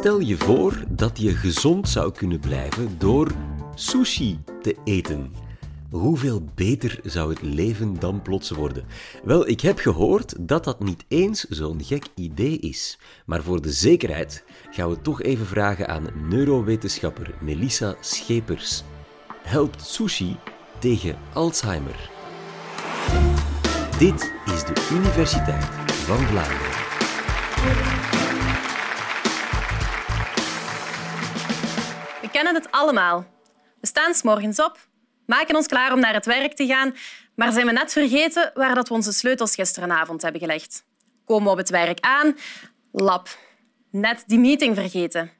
Stel je voor dat je gezond zou kunnen blijven door sushi te eten. Hoeveel beter zou het leven dan plots worden? Wel, ik heb gehoord dat dat niet eens zo'n gek idee is. Maar voor de zekerheid gaan we toch even vragen aan neurowetenschapper Melissa Schepers. Helpt sushi tegen Alzheimer? Dit is de Universiteit van Vlaanderen. We kennen het allemaal. We staan s morgens op, maken ons klaar om naar het werk te gaan, maar zijn we net vergeten waar dat we onze sleutels gisterenavond hebben gelegd. Komen we op het werk aan, lap. Net die meeting vergeten.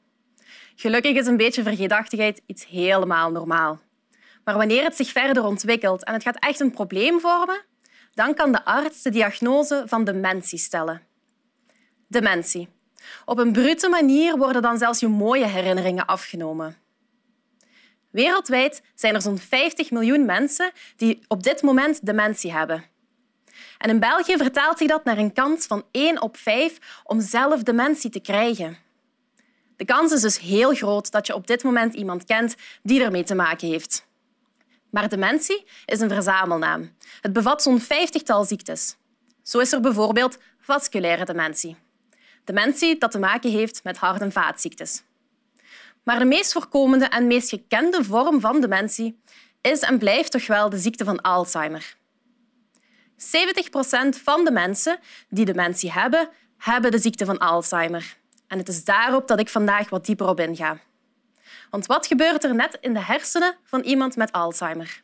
Gelukkig is een beetje vergeetachtigheid iets helemaal normaal. Maar wanneer het zich verder ontwikkelt en het gaat echt een probleem vormen, dan kan de arts de diagnose van dementie stellen. Dementie. Op een brute manier worden dan zelfs je mooie herinneringen afgenomen. Wereldwijd zijn er zo'n 50 miljoen mensen die op dit moment dementie hebben. En in België vertaalt zich dat naar een kans van 1 op 5 om zelf dementie te krijgen. De kans is dus heel groot dat je op dit moment iemand kent die ermee te maken heeft. Maar dementie is een verzamelnaam. Het bevat zo'n vijftigtal ziektes. Zo is er bijvoorbeeld vasculaire dementie. Dementie dat te maken heeft met hart- en vaatziektes. Maar de meest voorkomende en meest gekende vorm van dementie is en blijft toch wel de ziekte van Alzheimer. 70 procent van de mensen die dementie hebben, hebben de ziekte van Alzheimer. En het is daarop dat ik vandaag wat dieper op inga. Want wat gebeurt er net in de hersenen van iemand met Alzheimer?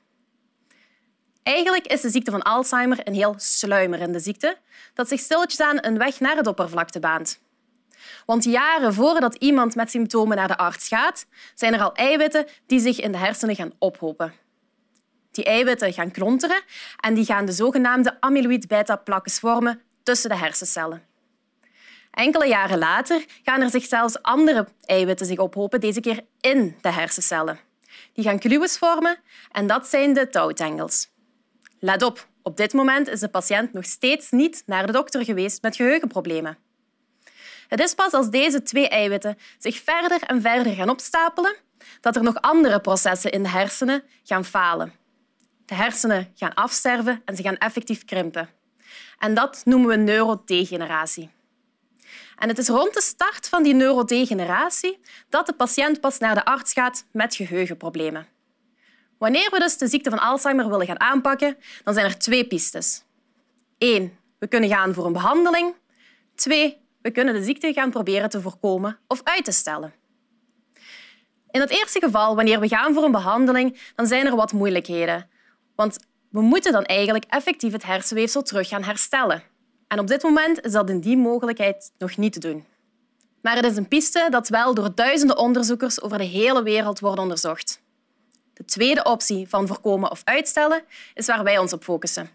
Eigenlijk is de ziekte van Alzheimer een heel sluimerende ziekte dat zich stilletjes aan een weg naar het oppervlakte baant. Want jaren voordat iemand met symptomen naar de arts gaat, zijn er al eiwitten die zich in de hersenen gaan ophopen. Die eiwitten gaan klonteren en die gaan de zogenaamde amyloïd-beta-plakkes vormen tussen de hersencellen. Enkele jaren later gaan er zich zelfs andere eiwitten zich ophopen, deze keer in de hersencellen. Die gaan kluwes vormen en dat zijn de touwtangels. Let op, op dit moment is de patiënt nog steeds niet naar de dokter geweest met geheugenproblemen. Het is pas als deze twee eiwitten zich verder en verder gaan opstapelen dat er nog andere processen in de hersenen gaan falen. De hersenen gaan afsterven en ze gaan effectief krimpen. En dat noemen we neurodegeneratie. En het is rond de start van die neurodegeneratie dat de patiënt pas naar de arts gaat met geheugenproblemen. Wanneer we dus de ziekte van Alzheimer willen gaan aanpakken, dan zijn er twee pistes. Eén, we kunnen gaan voor een behandeling. Twee, we kunnen de ziekte gaan proberen te voorkomen of uit te stellen. In het eerste geval, wanneer we gaan voor een behandeling, dan zijn er wat moeilijkheden. Want we moeten dan eigenlijk effectief het hersenweefsel terug gaan herstellen. En op dit moment is dat in die mogelijkheid nog niet te doen. Maar het is een piste dat wel door duizenden onderzoekers over de hele wereld wordt onderzocht. De tweede optie van voorkomen of uitstellen is waar wij ons op focussen.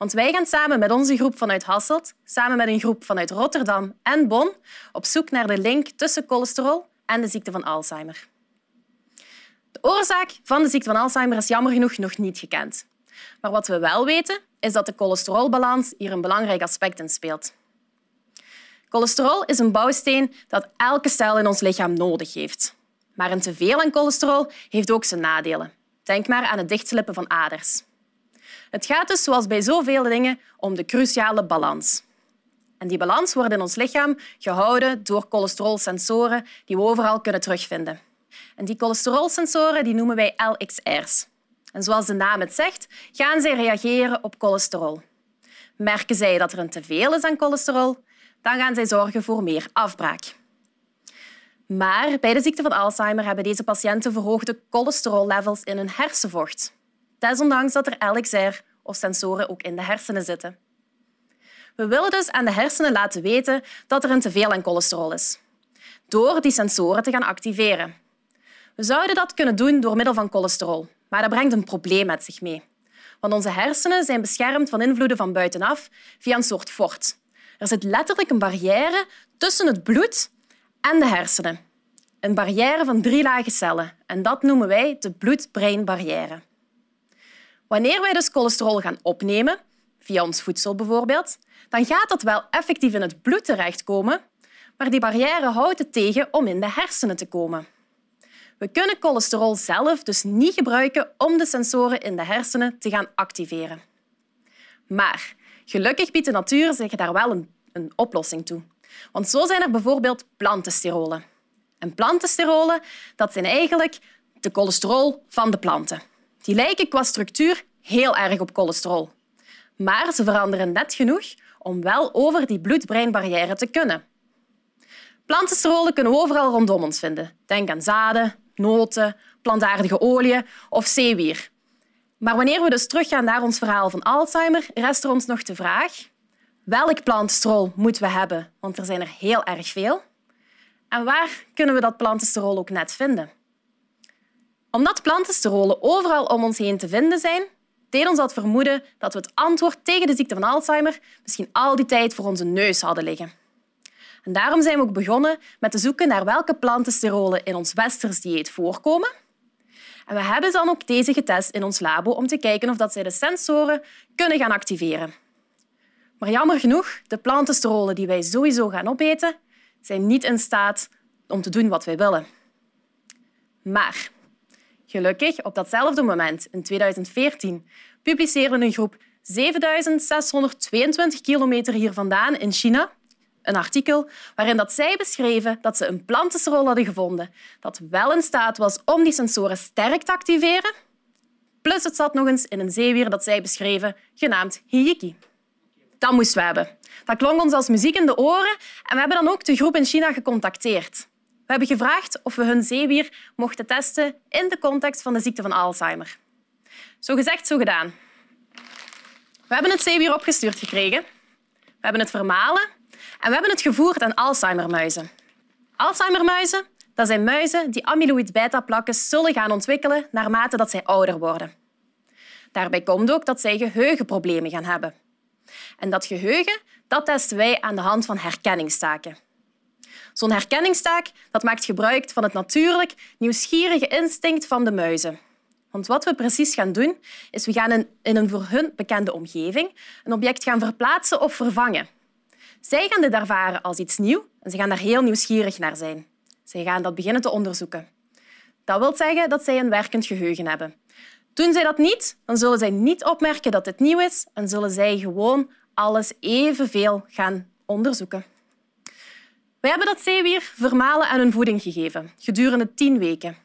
Want wij gaan samen met onze groep vanuit Hasselt, samen met een groep vanuit Rotterdam en Bonn, op zoek naar de link tussen cholesterol en de ziekte van Alzheimer. De oorzaak van de ziekte van Alzheimer is jammer genoeg nog niet gekend. Maar wat we wel weten, is dat de cholesterolbalans hier een belangrijk aspect in speelt. Cholesterol is een bouwsteen dat elke cel in ons lichaam nodig heeft. Maar een teveel aan cholesterol heeft ook zijn nadelen. Denk maar aan het dichtslippen van aders. Het gaat dus, zoals bij zoveel dingen, om de cruciale balans. En die balans wordt in ons lichaam gehouden door cholesterolsensoren die we overal kunnen terugvinden. En die cholesterolsensoren die noemen wij LXR's. En zoals de naam het zegt, gaan zij reageren op cholesterol. Merken zij dat er een teveel is aan cholesterol, dan gaan zij zorgen voor meer afbraak. Maar bij de ziekte van Alzheimer hebben deze patiënten verhoogde cholesterollevels in hun hersenvocht. Desondanks dat er LXR of sensoren ook in de hersenen zitten. We willen dus aan de hersenen laten weten dat er een teveel aan cholesterol is, door die sensoren te gaan activeren. We zouden dat kunnen doen door middel van cholesterol, maar dat brengt een probleem met zich mee. Want onze hersenen zijn beschermd van invloeden van buitenaf via een soort fort. Er zit letterlijk een barrière tussen het bloed en de hersenen. Een barrière van drie lage cellen. En dat noemen wij de bloed-brein-barrière. Wanneer wij dus cholesterol gaan opnemen, via ons voedsel bijvoorbeeld, dan gaat dat wel effectief in het bloed terechtkomen, maar die barrière houdt het tegen om in de hersenen te komen. We kunnen cholesterol zelf dus niet gebruiken om de sensoren in de hersenen te gaan activeren. Maar gelukkig biedt de natuur zich daar wel een, een oplossing toe. Want zo zijn er bijvoorbeeld plantensterolen. En plantensterolen dat zijn eigenlijk de cholesterol van de planten. Die lijken qua structuur heel erg op cholesterol. Maar ze veranderen net genoeg om wel over die bloed-breinbarrière te kunnen. Plantensterolen kunnen we overal rondom ons vinden. Denk aan zaden, noten, plantaardige oliën of zeewier. Maar wanneer we dus teruggaan naar ons verhaal van Alzheimer, rest er ons nog de vraag welk plantensterol moeten we hebben, want er zijn er heel erg veel. En waar kunnen we dat plantensterol ook net vinden? Omdat plantensterolen overal om ons heen te vinden zijn, deed ons dat vermoeden dat we het antwoord tegen de ziekte van Alzheimer misschien al die tijd voor onze neus hadden liggen. En daarom zijn we ook begonnen met te zoeken naar welke plantensterolen in ons westers dieet voorkomen. En we hebben dan ook deze getest in ons labo om te kijken of dat zij de sensoren kunnen gaan activeren. Maar jammer genoeg, de plantensterolen die wij sowieso gaan opeten, zijn niet in staat om te doen wat wij willen. Maar gelukkig, op datzelfde moment, in 2014, publiceerde een groep 7622 kilometer hier vandaan in China een artikel waarin dat zij beschreven dat ze een plantensterol hadden gevonden dat wel in staat was om die sensoren sterk te activeren. Plus het zat nog eens in een zeewier dat zij beschreven, genaamd Hiyiki. Dat moesten we hebben. Dat klonk ons als muziek in de oren en we hebben dan ook de groep in China gecontacteerd. We hebben gevraagd of we hun zeewier mochten testen in de context van de ziekte van Alzheimer. Zo gezegd, zo gedaan. We hebben het zeewier opgestuurd gekregen. We hebben het vermalen en we hebben het gevoerd aan Alzheimermuizen. Alzheimermuizen dat zijn muizen die amyloïd-beta-plakken zullen gaan ontwikkelen naarmate dat zij ouder worden. Daarbij komt ook dat zij geheugenproblemen gaan hebben. En dat geheugen dat testen wij aan de hand van herkenningstaken. Zo'n herkenningstaak dat maakt gebruik van het natuurlijk nieuwsgierige instinct van de muizen. Want wat we precies gaan doen, is we gaan in een voor hun bekende omgeving een object gaan verplaatsen of vervangen. Zij gaan dit ervaren als iets nieuw en ze gaan daar heel nieuwsgierig naar zijn. Zij gaan dat beginnen te onderzoeken. Dat wil zeggen dat zij een werkend geheugen hebben. Doen zij dat niet, dan zullen zij niet opmerken dat het nieuw is en zullen zij gewoon alles evenveel gaan onderzoeken. Wij hebben dat zeewier vermalen aan hun voeding gegeven, gedurende tien weken.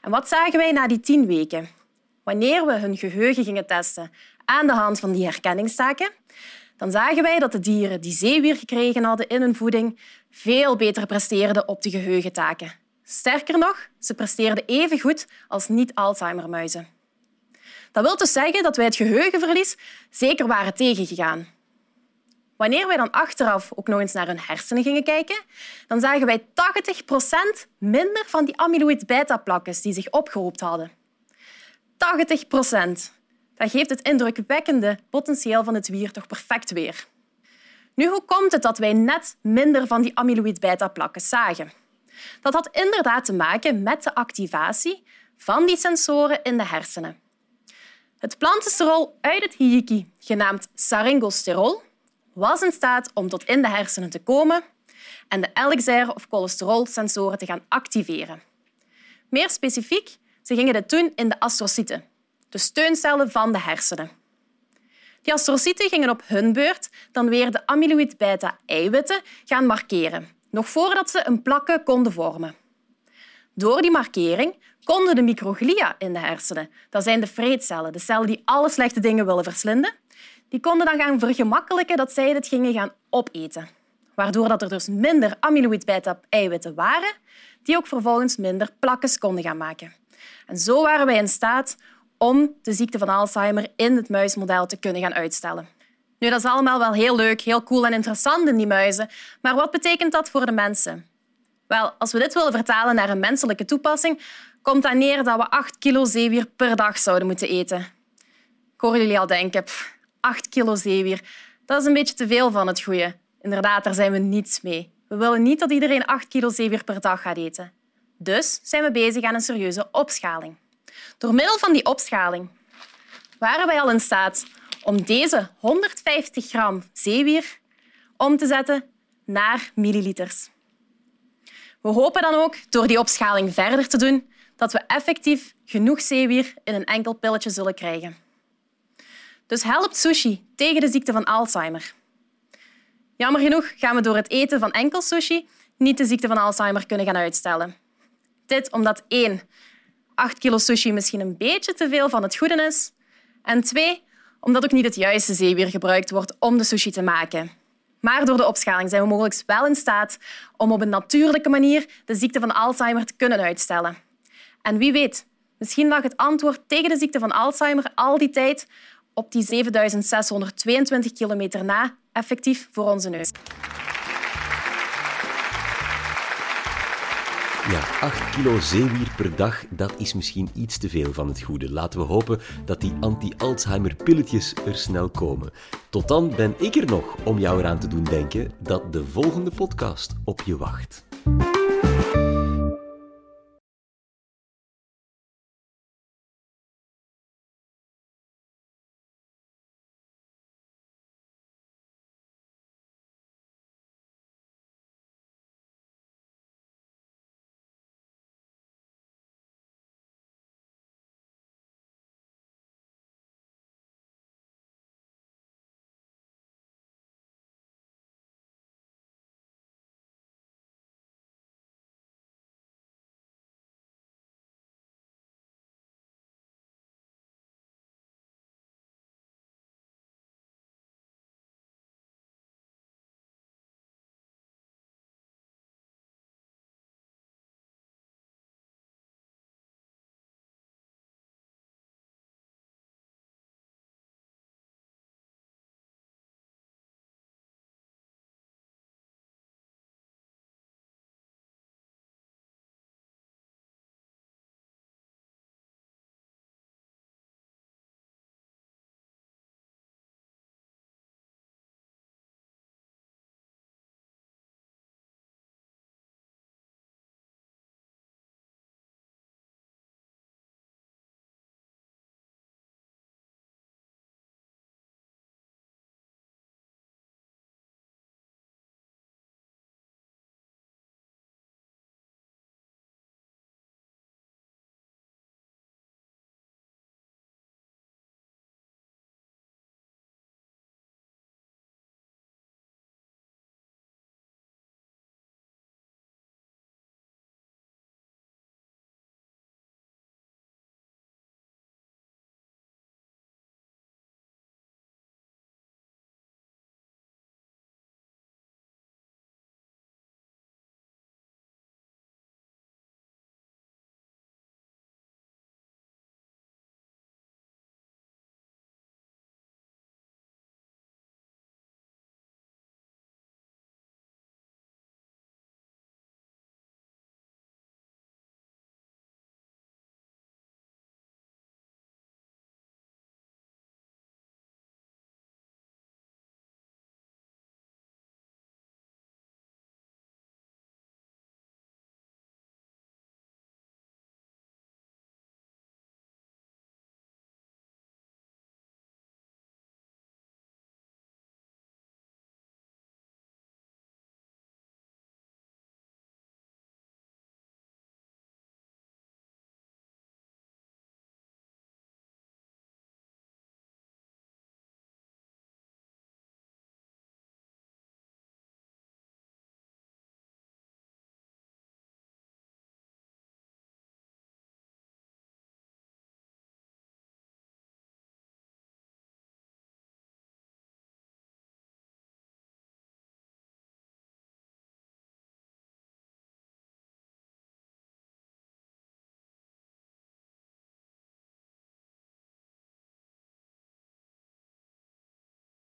En wat zagen wij na die tien weken? Wanneer we hun geheugen gingen testen aan de hand van die herkenningstaken, dan zagen wij dat de dieren die zeewier gekregen hadden in hun voeding veel beter presteerden op de geheugentaken. Sterker nog, ze presteerden even goed als niet-Alzheimer-muizen. Dat wil dus zeggen dat wij het geheugenverlies zeker waren tegengegaan. Wanneer wij dan achteraf ook nog eens naar hun hersenen gingen kijken, dan zagen wij 80% minder van die amyloïd-beta-plakken die zich opgehoopt hadden. 80% dat geeft het indrukwekkende potentieel van het wier toch perfect weer. Nu, hoe komt het dat wij net minder van die amyloïd-beta-plakken zagen? Dat had inderdaad te maken met de activatie van die sensoren in de hersenen. Het plantensterol uit het hiyiki, genaamd saringosterol, was in staat om tot in de hersenen te komen en de elixair- of cholesterolsensoren te gaan activeren. Meer specifiek, ze gingen dit doen in de astrocyten, de steuncellen van de hersenen. Die astrocyten gingen op hun beurt dan weer de amyloïd-beta-eiwitten gaan markeren, nog voordat ze een plakken konden vormen. Door die markering konden de microglia in de hersenen, dat zijn de vreedcellen, de cellen die alle slechte dingen willen verslinden, die konden dan gaan vergemakkelijken dat zij dit gingen gaan opeten. Waardoor dat er dus minder amyloïd-beta-eiwitten waren, die ook vervolgens minder plakkes konden gaan maken. En zo waren wij in staat om de ziekte van Alzheimer in het muismodel te kunnen gaan uitstellen. Nu, dat is allemaal wel heel leuk, heel cool en interessant in die muizen, maar wat betekent dat voor de mensen? Wel, als we dit willen vertalen naar een menselijke toepassing, komt dat neer dat we 8 kilo zeewier per dag zouden moeten eten. Ik hoor jullie al denken, 8 kilo zeewier, dat is een beetje te veel van het goede. Inderdaad, daar zijn we niets mee. We willen niet dat iedereen 8 kilo zeewier per dag gaat eten. Dus zijn we bezig aan een serieuze opschaling. Door middel van die opschaling waren wij al in staat om deze 150 gram zeewier om te zetten naar milliliters. We hopen dan ook, door die opschaling verder te doen, dat we effectief genoeg zeewier in een enkel pilletje zullen krijgen. Dus helpt sushi tegen de ziekte van Alzheimer. Jammer genoeg gaan we door het eten van enkel sushi niet de ziekte van Alzheimer kunnen gaan uitstellen. Dit omdat één, 8 kilo sushi misschien een beetje te veel van het goede is. En twee, omdat ook niet het juiste zeewier gebruikt wordt om de sushi te maken. Maar door de opschaling zijn we mogelijk wel in staat om op een natuurlijke manier de ziekte van Alzheimer te kunnen uitstellen. En wie weet, misschien lag het antwoord tegen de ziekte van Alzheimer al die tijd op die 7622 kilometer na effectief voor onze neus. Ja, 8 kilo zeewier per dag, dat is misschien iets te veel van het goede. Laten we hopen dat die anti-Alzheimer-pilletjes er snel komen. Tot dan ben ik er nog om jou eraan te doen denken dat de volgende podcast op je wacht.